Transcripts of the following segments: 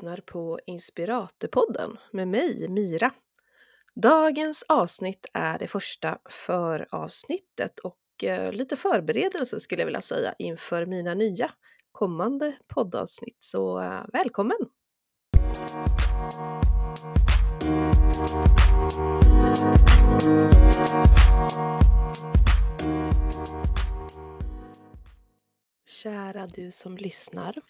lyssnar på Inspiratorpodden med mig, Mira. Dagens avsnitt är det första föravsnittet och eh, lite förberedelse skulle jag vilja säga inför mina nya kommande poddavsnitt. Så eh, välkommen! Kära du som lyssnar.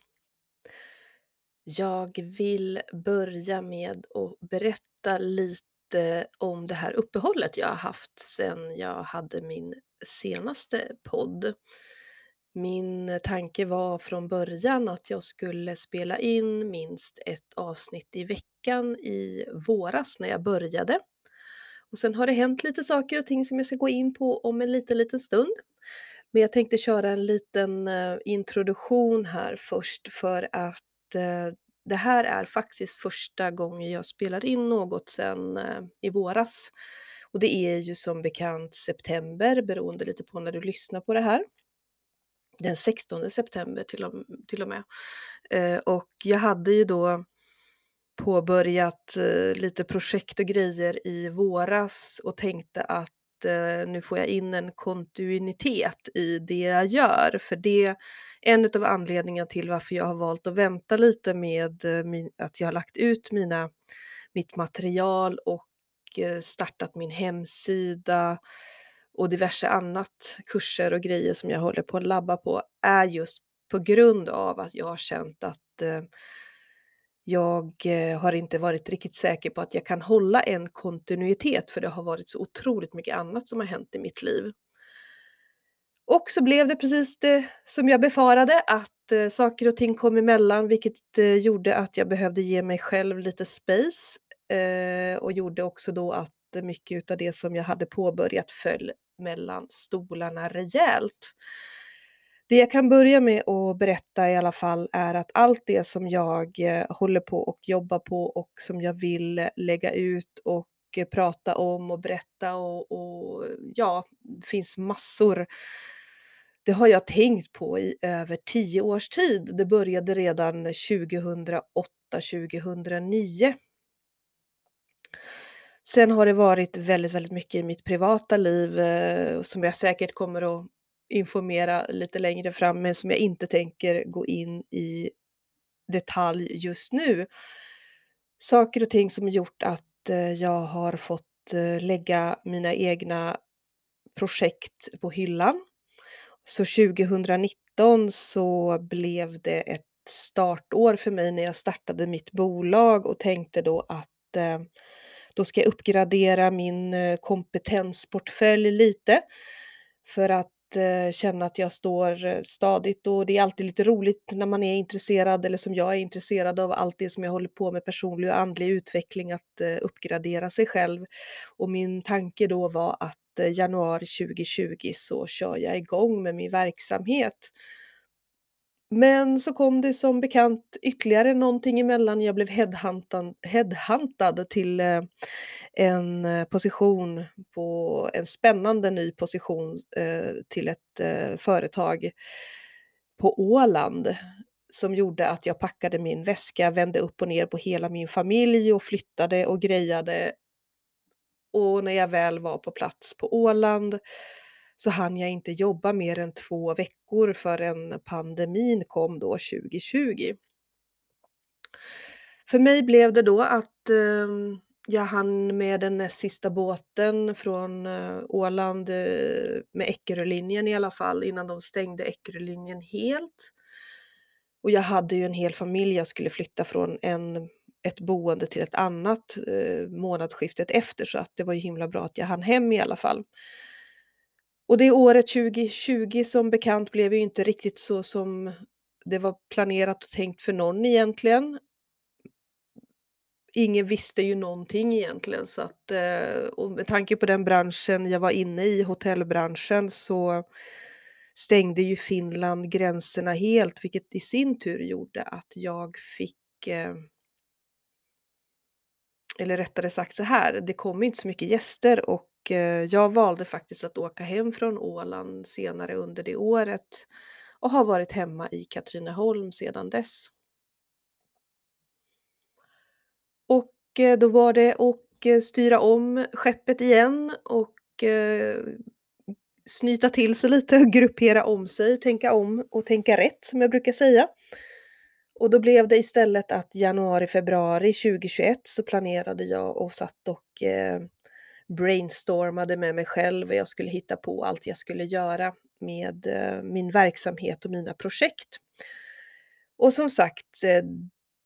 Jag vill börja med att berätta lite om det här uppehållet jag har haft sedan jag hade min senaste podd. Min tanke var från början att jag skulle spela in minst ett avsnitt i veckan i våras när jag började. Och sen har det hänt lite saker och ting som jag ska gå in på om en liten, liten stund. Men jag tänkte köra en liten eh, introduktion här först för att eh, det här är faktiskt första gången jag spelar in något sedan eh, i våras. Och det är ju som bekant september beroende lite på när du lyssnar på det här. Den 16 september till och, till och med. Eh, och jag hade ju då påbörjat eh, lite projekt och grejer i våras och tänkte att eh, nu får jag in en kontinuitet i det jag gör. För det är en av anledningarna till varför jag har valt att vänta lite med eh, min, att jag har lagt ut mina, mitt material och eh, startat min hemsida och diverse annat, kurser och grejer som jag håller på att labba på, är just på grund av att jag har känt att eh, jag eh, har inte varit riktigt säker på att jag kan hålla en kontinuitet för det har varit så otroligt mycket annat som har hänt i mitt liv. Och så blev det precis det som jag befarade, att eh, saker och ting kom emellan, vilket eh, gjorde att jag behövde ge mig själv lite space och gjorde också då att mycket av det som jag hade påbörjat föll mellan stolarna rejält. Det jag kan börja med att berätta i alla fall är att allt det som jag eh, håller på och jobbar på och som jag vill lägga ut och eh, prata om och berätta och, och ja, det finns massor det har jag tänkt på i över tio års tid. Det började redan 2008-2009. Sen har det varit väldigt, väldigt mycket i mitt privata liv eh, som jag säkert kommer att informera lite längre fram, men som jag inte tänker gå in i detalj just nu. Saker och ting som gjort att eh, jag har fått eh, lägga mina egna projekt på hyllan så 2019 så blev det ett startår för mig när jag startade mitt bolag och tänkte då att eh, då ska jag uppgradera min eh, kompetensportfölj lite för att eh, känna att jag står eh, stadigt och det är alltid lite roligt när man är intresserad eller som jag är intresserad av allt det som jag håller på med personlig och andlig utveckling att eh, uppgradera sig själv. Och min tanke då var att eh, januari 2020 så kör jag igång med min verksamhet. Men så kom det som bekant ytterligare någonting emellan. Jag blev headhuntad, headhuntad till eh, en eh, position på en spännande ny position eh, till ett företag på Åland som gjorde att jag packade min väska, vände upp och ner på hela min familj och flyttade och grejade och när jag väl var på plats på Åland så hann jag inte jobba mer än två veckor förrän pandemin kom då 2020. För mig blev det då att eh, jag hann med den näst sista båten från eh, Åland eh, med Eckerölinjen i alla fall innan de stängde Eckerölinjen helt. Och jag hade ju en hel familj jag skulle flytta från en ett boende till ett annat eh, månadsskiftet efter så att det var ju himla bra att jag hann hem i alla fall. Och det året 2020 som bekant blev ju inte riktigt så som det var planerat och tänkt för någon egentligen. Ingen visste ju någonting egentligen så att eh, och med tanke på den branschen jag var inne i, hotellbranschen, så stängde ju Finland gränserna helt, vilket i sin tur gjorde att jag fick eh, eller rättare sagt så här, det kom inte så mycket gäster och eh, jag valde faktiskt att åka hem från Åland senare under det året och har varit hemma i Katrineholm sedan dess. Och eh, då var det att eh, styra om skeppet igen och snyta till sig lite, gruppera om sig, tänka om och tänka rätt som jag brukar säga. Och då blev det istället att januari, februari 2021 så planerade jag och satt och eh, brainstormade med mig själv och jag skulle hitta på allt jag skulle göra med eh, min verksamhet och mina projekt. Och som sagt, eh,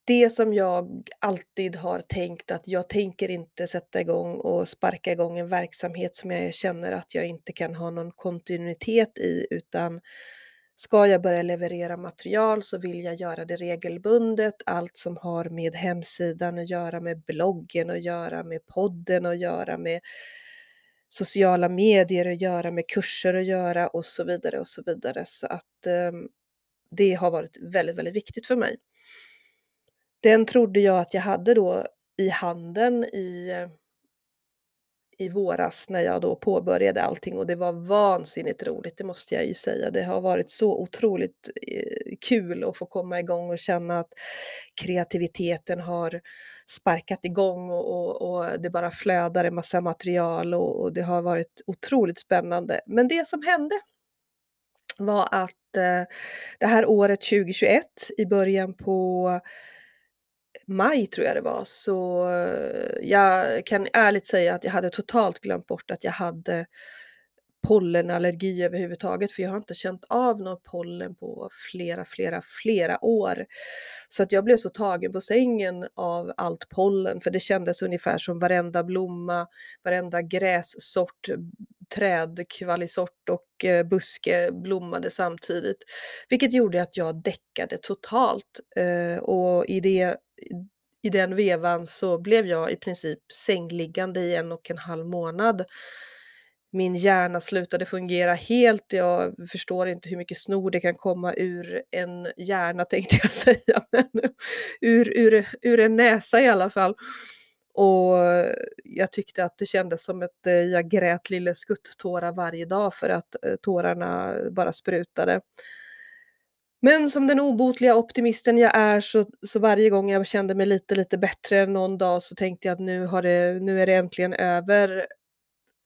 det som jag alltid har tänkt att jag tänker inte sätta igång och sparka igång en verksamhet som jag känner att jag inte kan ha någon kontinuitet i, utan ska jag börja leverera material så vill jag göra det regelbundet. Allt som har med hemsidan att göra, med bloggen att göra, med podden att göra, med sociala medier att göra, med kurser att göra och så vidare och så vidare. Så att eh, det har varit väldigt, väldigt viktigt för mig. Den trodde jag att jag hade då i handen i, eh, i våras när jag då påbörjade allting och det var vansinnigt roligt, det måste jag ju säga. Det har varit så otroligt eh, kul att få komma igång och känna att kreativiteten har sparkat igång och, och, och det bara flödar en massa material och, och det har varit otroligt spännande. Men det som hände var att eh, det här året 2021 i början på maj tror jag det var, så jag kan ärligt säga att jag hade totalt glömt bort att jag hade pollenallergi överhuvudtaget, för jag har inte känt av någon pollen på flera, flera, flera år. Så att jag blev så tagen på sängen av allt pollen, för det kändes ungefär som varenda blomma, varenda grässort, trädkvalisort och eh, buske blommade samtidigt. Vilket gjorde att jag däckade totalt eh, och i det i den vevan så blev jag i princip sängliggande i en och en halv månad. Min hjärna slutade fungera helt. Jag förstår inte hur mycket snor det kan komma ur en hjärna tänkte jag säga, men ur, ur, ur en näsa i alla fall. Och jag tyckte att det kändes som att eh, jag grät lille skuttårar varje dag för att eh, tårarna bara sprutade. Men som den obotliga optimisten jag är så, så varje gång jag kände mig lite, lite bättre någon dag så tänkte jag att nu, har det, nu är det äntligen över.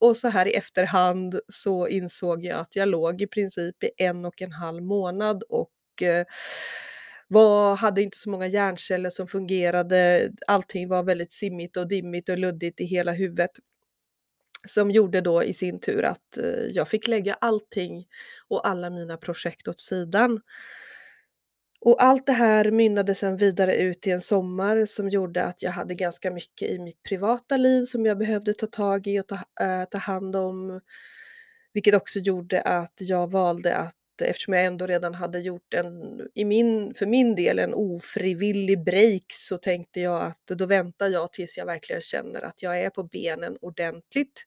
Och så här i efterhand så insåg jag att jag låg i princip i en och en halv månad och eh, var, hade inte så många hjärnceller som fungerade. Allting var väldigt simmigt och dimmigt och luddigt i hela huvudet. Som gjorde då i sin tur att eh, jag fick lägga allting och alla mina projekt åt sidan. Och allt det här mynnade sen vidare ut i en sommar som gjorde att jag hade ganska mycket i mitt privata liv som jag behövde ta tag i och ta, äh, ta hand om. Vilket också gjorde att jag valde att eftersom jag ändå redan hade gjort en, i min, för min del, en ofrivillig break så tänkte jag att då väntar jag tills jag verkligen känner att jag är på benen ordentligt.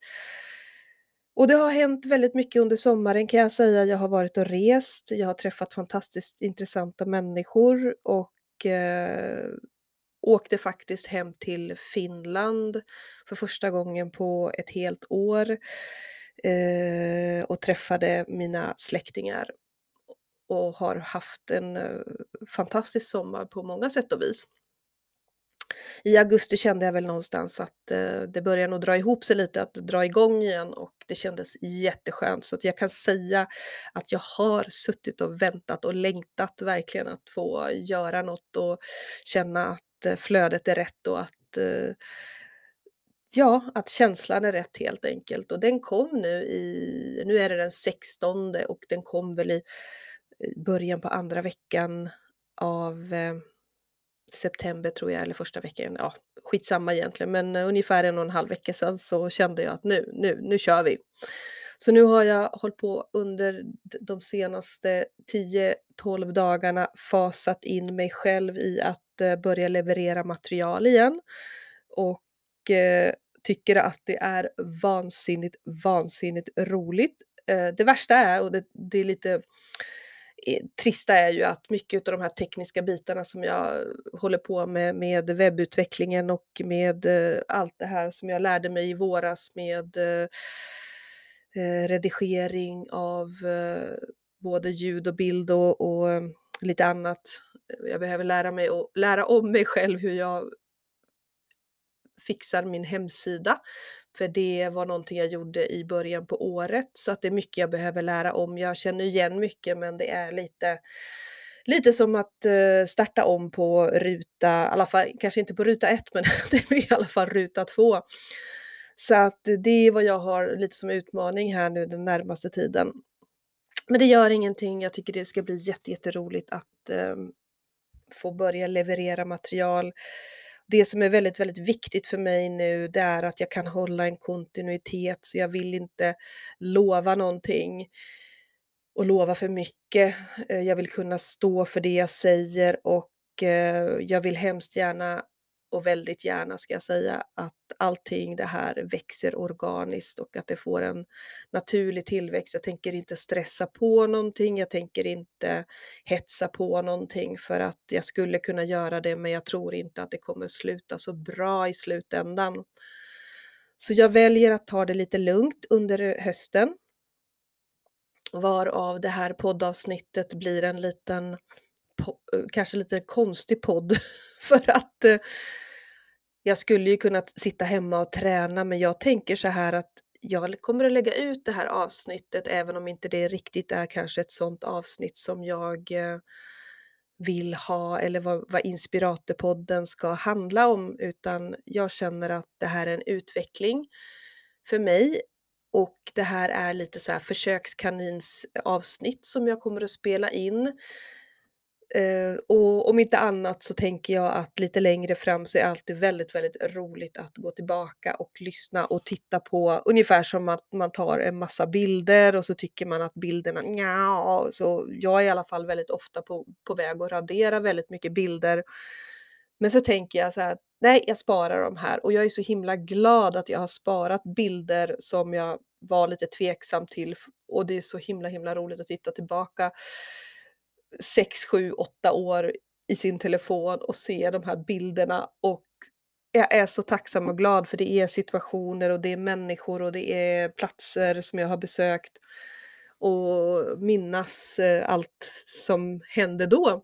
Och det har hänt väldigt mycket under sommaren kan jag säga. Jag har varit och rest, jag har träffat fantastiskt intressanta människor och eh, åkte faktiskt hem till Finland för första gången på ett helt år eh, och träffade mina släktingar och har haft en eh, fantastisk sommar på många sätt och vis. I augusti kände jag väl någonstans att eh, det börjar nog dra ihop sig lite, att dra igång igen och det kändes jätteskönt. Så att jag kan säga att jag har suttit och väntat och längtat verkligen att få göra något och känna att eh, flödet är rätt och att eh, Ja, att känslan är rätt helt enkelt. Och den kom nu i, nu är det den 16 och den kom väl i början på andra veckan av eh, september tror jag, eller första veckan, ja skitsamma egentligen, men eh, ungefär en och en halv vecka sedan så kände jag att nu, nu, nu kör vi. Så nu har jag hållit på under de senaste 10-12 dagarna fasat in mig själv i att eh, börja leverera material igen och eh, tycker att det är vansinnigt, vansinnigt roligt. Eh, det värsta är, och det, det är lite trista är ju att mycket av de här tekniska bitarna som jag håller på med, med webbutvecklingen och med eh, allt det här som jag lärde mig i våras med eh, eh, redigering av både ljud och bild och, och lite annat. Jag behöver lära mig och lära om mig själv hur jag fixar min hemsida. För det var någonting jag gjorde i början på året, så att det är mycket jag behöver lära om. Jag känner igen mycket, men det är lite lite som att, eh, starta om på ruta, i alla fall kanske inte på ruta ett men det blir i alla fall ruta två. Så att det är vad jag har lite som utmaning här nu den närmaste tiden. Men det gör ingenting, jag tycker det ska bli jätte jätteroligt att, eh, få börja leverera material. Det som är väldigt, väldigt viktigt för mig nu, det är att jag kan hålla en kontinuitet, så jag vill inte lova någonting och lova för mycket. Eh, jag vill kunna stå för det jag säger och eh, jag vill hemskt gärna och väldigt gärna ska jag säga att allting det här växer organiskt och att det får en naturlig tillväxt. Jag tänker inte stressa på någonting, jag tänker inte hetsa på någonting för att jag skulle kunna göra det, men jag tror inte att det kommer sluta så bra i slutändan. Så jag väljer att ta det lite lugnt under hösten. Varav det här poddavsnittet blir en liten, kanske lite konstig podd för att eh, jag skulle ju kunna sitta hemma och träna, men jag tänker så här att jag kommer att lägga ut det här avsnittet, även om inte det riktigt är kanske ett sånt avsnitt som jag eh, vill ha eller vad, vad Inspiratorpodden ska handla om, utan jag känner att det här är en utveckling för mig och det här är lite så här försökskanins avsnitt som jag kommer att spela in. Eh, och om inte annat så tänker jag att lite längre fram så är det alltid väldigt, väldigt roligt att gå tillbaka och lyssna och titta på. Ungefär som att man tar en massa bilder och så tycker man att bilderna ja, så jag är i alla fall väldigt ofta på, på väg att radera väldigt mycket bilder. Men så tänker jag så här, nej, jag sparar de här. Och jag är så himla glad att jag har sparat bilder som jag var lite tveksam till och det är så himla, himla roligt att titta tillbaka. 6, 7, 8 år i sin telefon och se de här bilderna och jag är så tacksam och glad för det är situationer och det är människor och det är platser som jag har besökt och minnas eh, allt som hände då.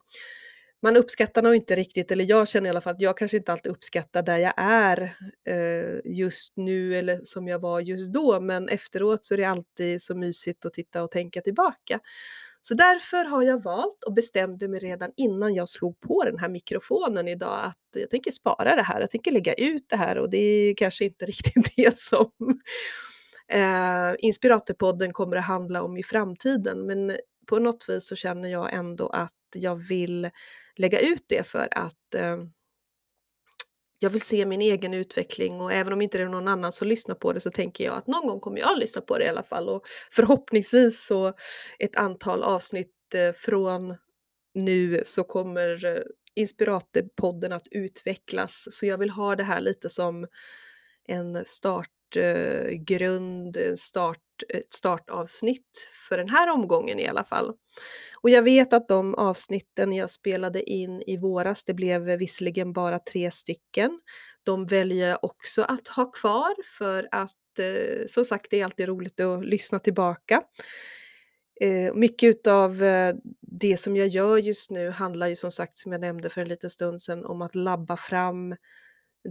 Man uppskattar nog inte riktigt, eller jag känner i alla fall att jag kanske inte alltid uppskattar där jag är eh, just nu eller som jag var just då, men efteråt så är det alltid så mysigt att titta och tänka tillbaka. Så därför har jag valt och bestämde mig redan innan jag slog på den här mikrofonen idag att jag tänker spara det här, jag tänker lägga ut det här och det är kanske inte riktigt det som eh, Inspiratorpodden kommer att handla om i framtiden. Men på något vis så känner jag ändå att jag vill lägga ut det för att eh, jag vill se min egen utveckling och även om inte det är någon annan som lyssnar på det så tänker jag att någon gång kommer jag lyssna på det i alla fall och förhoppningsvis så ett antal avsnitt eh, från nu så kommer eh, Inspiratorpodden att utvecklas. Så jag vill ha det här lite som en start startgrund, eh, start, ett startavsnitt för den här omgången i alla fall. Och jag vet att de avsnitten jag spelade in i våras, det blev visserligen bara tre stycken. De väljer jag också att ha kvar för att eh, som sagt, det är alltid roligt att lyssna tillbaka. Eh, mycket utav det som jag gör just nu handlar ju som sagt, som jag nämnde för en liten stund sedan, om att labba fram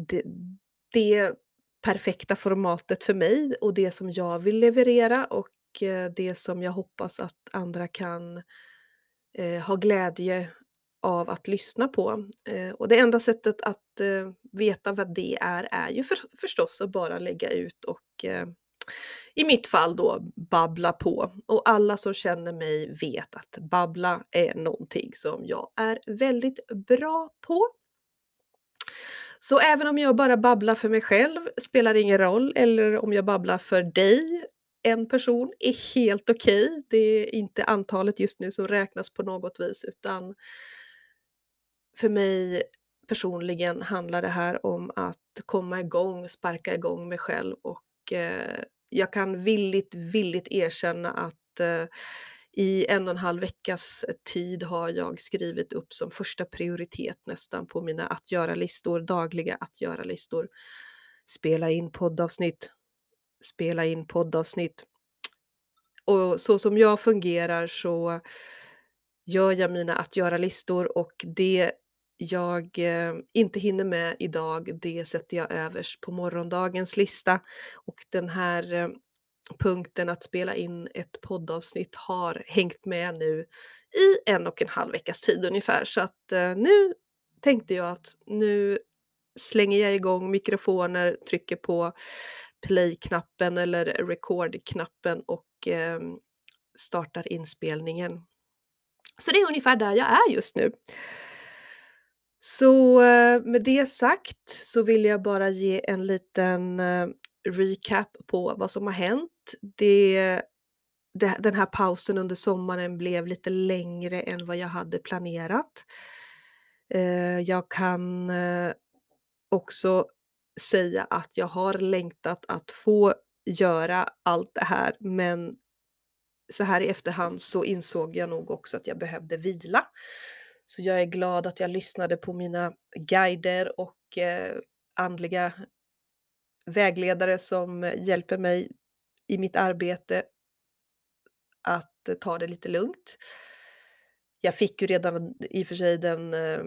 det, det perfekta formatet för mig och det som jag vill leverera och eh, det som jag hoppas att andra kan eh, ha glädje av att lyssna på. Eh, och det enda sättet att veta vad det är, är ju för, förstås att bara lägga ut och i mitt fall då babbla på. Och alla som känner mig vet att babbla är någonting som jag är väldigt bra på. Så även om jag bara babblar för mig själv spelar ingen roll, eller om jag babblar för dig en person är helt okej. Okay. Det är inte antalet just nu som räknas på något vis utan för mig personligen handlar det här om att komma igång, sparka igång mig själv och eh, jag kan villigt, villigt erkänna att eh, i en och en halv veckas eh, tid har jag skrivit upp som första prioritet nästan på mina att göra-listor, dagliga att göra-listor. Spela in poddavsnitt, spela in poddavsnitt. Och så som jag fungerar så gör jag mina att göra-listor och det jag, eh, inte hinner med idag, det sätter jag överst på morgondagens lista. Och den här, eh, punkten att spela in ett poddavsnitt har hängt med nu i en och en halv veckas tid ungefär. Så att, eh, nu tänkte jag att nu slänger jag igång mikrofoner, trycker på play-knappen eller record-knappen och, eh, startar inspelningen. Så det är ungefär där jag är just nu. Så, eh, med det sagt så vill jag bara ge en liten, eh, recap på vad som har hänt. Det det den här pausen under sommaren blev lite längre än vad jag hade planerat. Eh, jag kan, eh, också säga att jag har längtat att få göra allt det här, men så här i efterhand så insåg jag nog också att jag behövde vila. Så jag är glad att jag lyssnade på mina guider och, eh, andliga vägledare som hjälper mig i mitt arbete att eh, ta det lite lugnt. Jag fick ju redan i och för sig den, eh,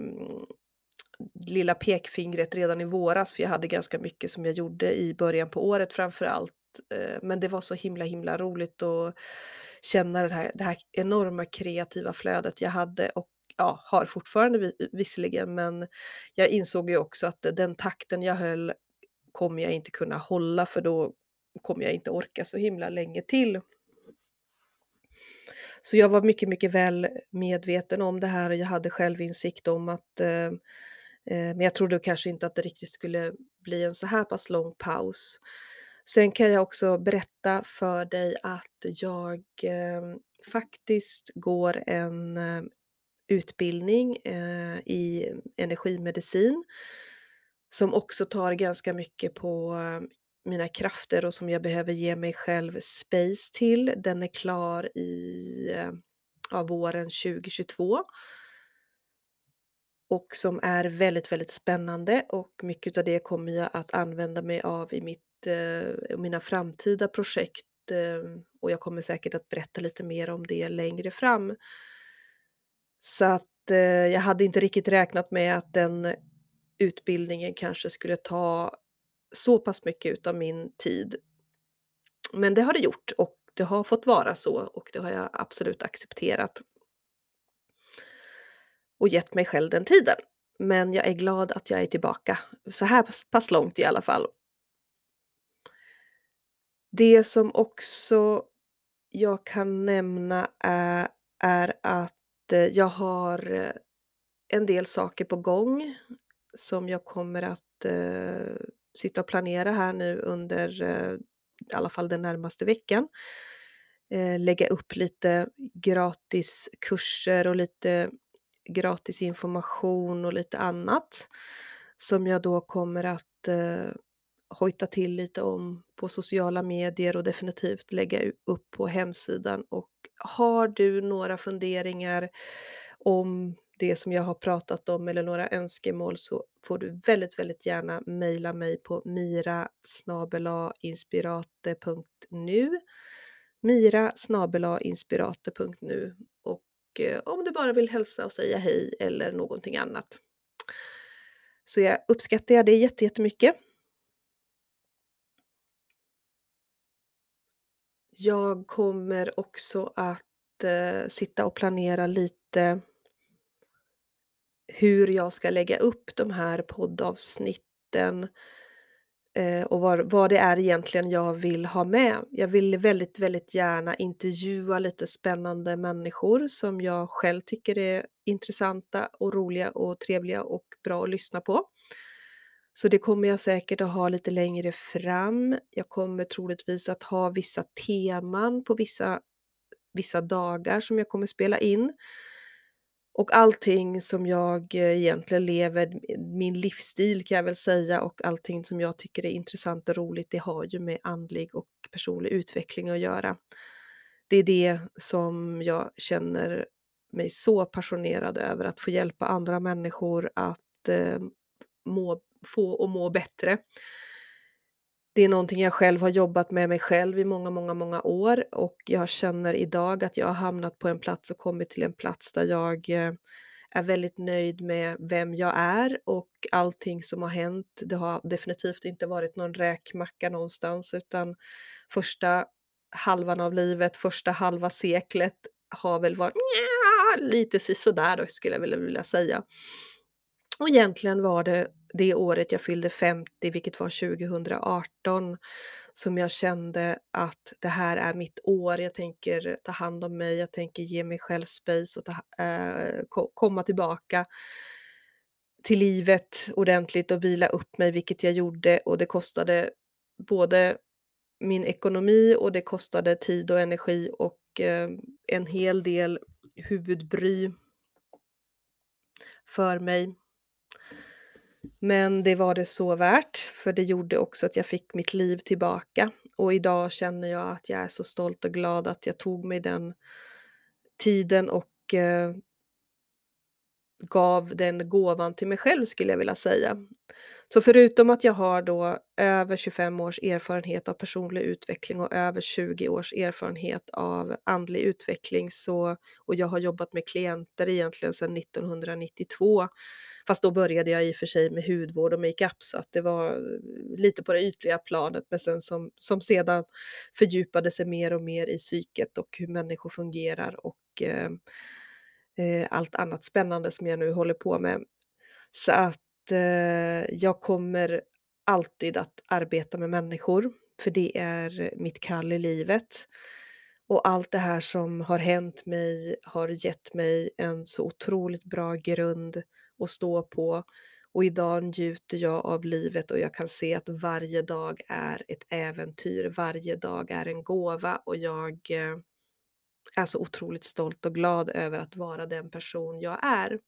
lilla pekfingret redan i våras, för jag hade ganska mycket som jag gjorde i början på året framför allt. Eh, men det var så himla, himla roligt att känna det här det här enorma kreativa flödet jag hade och ja, har fortfarande vi visserligen, men jag insåg ju också att den takten jag höll kommer jag inte kunna hålla, för då kommer jag inte orka så himla länge till. Så jag var mycket, mycket väl medveten om det här och jag hade självinsikt om att, eh, eh, men jag trodde kanske inte att det riktigt skulle bli en så här pass lång paus. Sen kan jag också berätta för dig att jag, eh, faktiskt går en, eh, utbildning, eh, i energimedicin som också tar ganska mycket på eh, mina krafter och som jag behöver ge mig själv space till. Den är klar i, eh, ja, våren 2022. Och som är väldigt, väldigt spännande och mycket av det kommer jag att använda mig av i mitt, eh, mina framtida projekt, eh, och jag kommer säkert att berätta lite mer om det längre fram. Så att, eh, jag hade inte riktigt räknat med att den utbildningen kanske skulle ta så pass mycket utav min tid. Men det har det gjort och det har fått vara så och det har jag absolut accepterat. Och gett mig själv den tiden. Men jag är glad att jag är tillbaka, så här pass långt i alla fall. Det som också jag kan nämna är, är att eh, jag har eh, en del saker på gång som jag kommer att eh, sitta och planera här nu under eh, i alla fall den närmaste veckan. Eh, lägga upp lite gratis kurser och lite gratis information och lite annat som jag då kommer att eh, hojta till lite om på sociala medier och definitivt lägga upp på hemsidan. Och har du några funderingar om det som jag har pratat om eller några önskemål så får du väldigt, väldigt gärna mejla mig på mirasnabelainspirate.nu. Mirasnabelainspirate.nu och eh, om du bara vill hälsa och säga hej eller någonting annat. Så jag uppskattar det jättemycket. Jag kommer också att eh, sitta och planera lite hur jag ska lägga upp de här poddavsnitten eh, och vad, vad det är egentligen jag vill ha med. Jag vill väldigt, väldigt gärna intervjua lite spännande människor som jag själv tycker är intressanta och roliga och trevliga och bra att lyssna på. Så det kommer jag säkert att ha lite längre fram. Jag kommer troligtvis att ha vissa teman på vissa, vissa dagar som jag kommer spela in. Och allting som jag eh, egentligen lever, min livsstil kan jag väl säga och allting som jag tycker är intressant och roligt, det har ju med andlig och personlig utveckling att göra. Det är det som jag känner mig så passionerad över, att få hjälpa andra människor att eh, må, få och må bättre. Det är någonting jag själv har jobbat med mig själv i många, många, många år och jag känner idag att jag har hamnat på en plats och kommit till en plats där jag eh, är väldigt nöjd med vem jag är och allting som har hänt. Det har definitivt inte varit någon räkmacka någonstans utan första halvan av livet, första halva seklet har väl varit nja, lite sisådär då skulle jag vilja säga. Och egentligen var det det året jag fyllde 50, vilket var 2018, som jag kände att det här är mitt år. Jag tänker ta hand om mig, jag tänker ge mig själv space och ta, eh, komma tillbaka till livet ordentligt och vila upp mig, vilket jag gjorde och det kostade både min ekonomi och det kostade tid och energi och eh, en hel del huvudbry för mig. Men det var det så värt, för det gjorde också att jag fick mitt liv tillbaka. Och idag känner jag att jag är så stolt och glad att jag tog mig den tiden och eh, gav den gåvan till mig själv skulle jag vilja säga. Så förutom att jag har då över 25 års erfarenhet av personlig utveckling och över 20 års erfarenhet av andlig utveckling så, och jag har jobbat med klienter egentligen sedan 1992 Fast då började jag i och för sig med hudvård och makeup så att det var eh, lite på det ytliga planet men sen som, som sedan fördjupade sig mer och mer i psyket och hur människor fungerar och eh, eh, allt annat spännande som jag nu håller på med. Så att eh, jag kommer alltid att arbeta med människor för det är mitt kall i livet. Och allt det här som har hänt mig har gett mig en så otroligt bra grund att stå på. Och idag njuter jag av livet och jag kan se att varje dag är ett äventyr. Varje dag är en gåva och jag eh, är så otroligt stolt och glad över att vara den person jag är.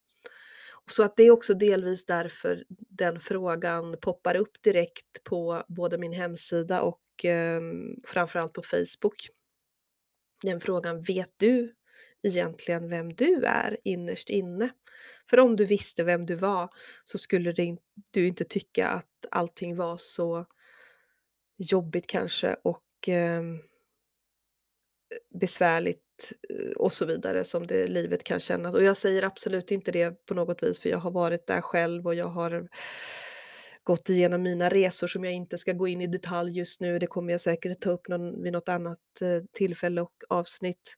Så att det är också delvis därför den frågan poppar upp direkt på både min hemsida och eh, framförallt på Facebook. Den frågan, vet du egentligen vem du är innerst inne? För om du visste vem du var så skulle du inte tycka att allting var så jobbigt kanske och eh, besvärligt Eh, och så vidare som det livet kan kännas. Och jag säger absolut inte det på något vis för jag har varit där själv och jag har gått igenom mina resor som jag inte ska gå in i detalj just nu. Det kommer jag säkert ta upp någon, vid något annat eh, tillfälle och avsnitt.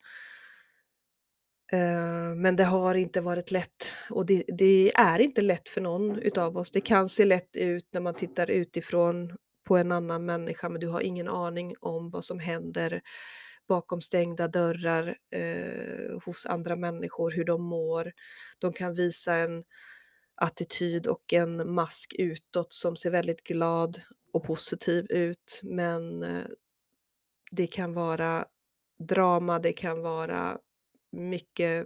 Eh, men det har inte varit lätt och det, det, är inte lätt för någon utav oss. Det kan se lätt ut när man tittar utifrån på en annan människa men du har ingen aning om vad som händer bakom stängda dörrar eh, hos andra människor, hur de mår. De kan visa en attityd och en mask utåt som ser väldigt glad och positiv ut men eh, det kan vara drama, det kan vara mycket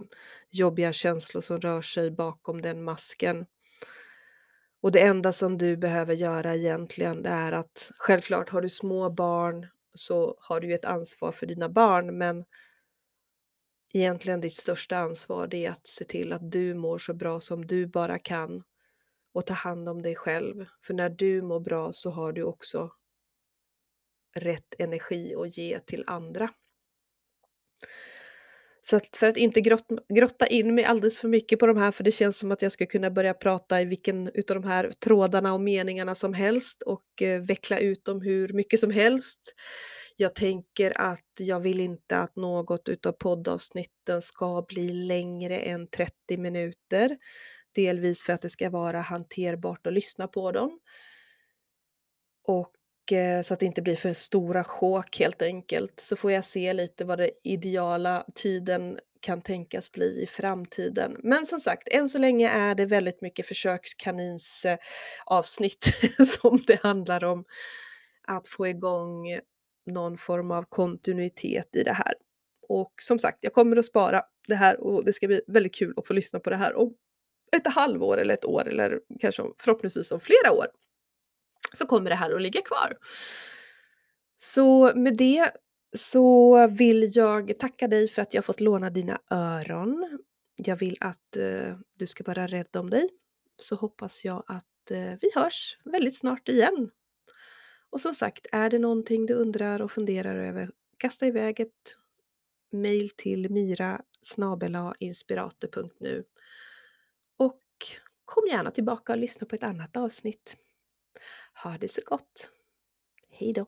jobbiga känslor som rör sig bakom den masken. Och det enda som du behöver göra egentligen det är att självklart har du små barn så har du ju ett ansvar för dina barn men egentligen ditt största ansvar det är att se till att du mår så bra som du bara kan och ta hand om dig själv. För när du mår bra så har du också rätt energi att ge till andra. Så att för att inte grott, grotta in mig alldeles för mycket på de här, för det känns som att jag skulle kunna börja prata i vilken utav de här trådarna och meningarna som helst och eh, veckla ut dem hur mycket som helst. Jag tänker att jag vill inte att något utav poddavsnitten ska bli längre än 30 minuter. Delvis för att det ska vara hanterbart att lyssna på dem. Och Eh, så att det inte blir för stora sjok helt enkelt. Så får jag se lite vad den ideala tiden kan tänkas bli i framtiden. Men som sagt, än så länge är det väldigt mycket försökskanins eh, avsnitt som det handlar om att få igång någon form av kontinuitet i det här. Och som sagt, jag kommer att spara det här och det ska bli väldigt kul att få lyssna på det här om ett halvår eller ett år eller kanske förhoppningsvis om flera år så kommer det här att ligga kvar. Så med det så vill jag tacka dig för att jag fått låna dina öron. Jag vill att eh, du ska vara rädd om dig. Så hoppas jag att eh, vi hörs väldigt snart igen. Och som sagt, är det någonting du undrar och funderar över, kasta iväg ett mejl till mira inspirator.nu Och kom gärna tillbaka och lyssna på ett annat avsnitt. Ha det så gott! Hej då!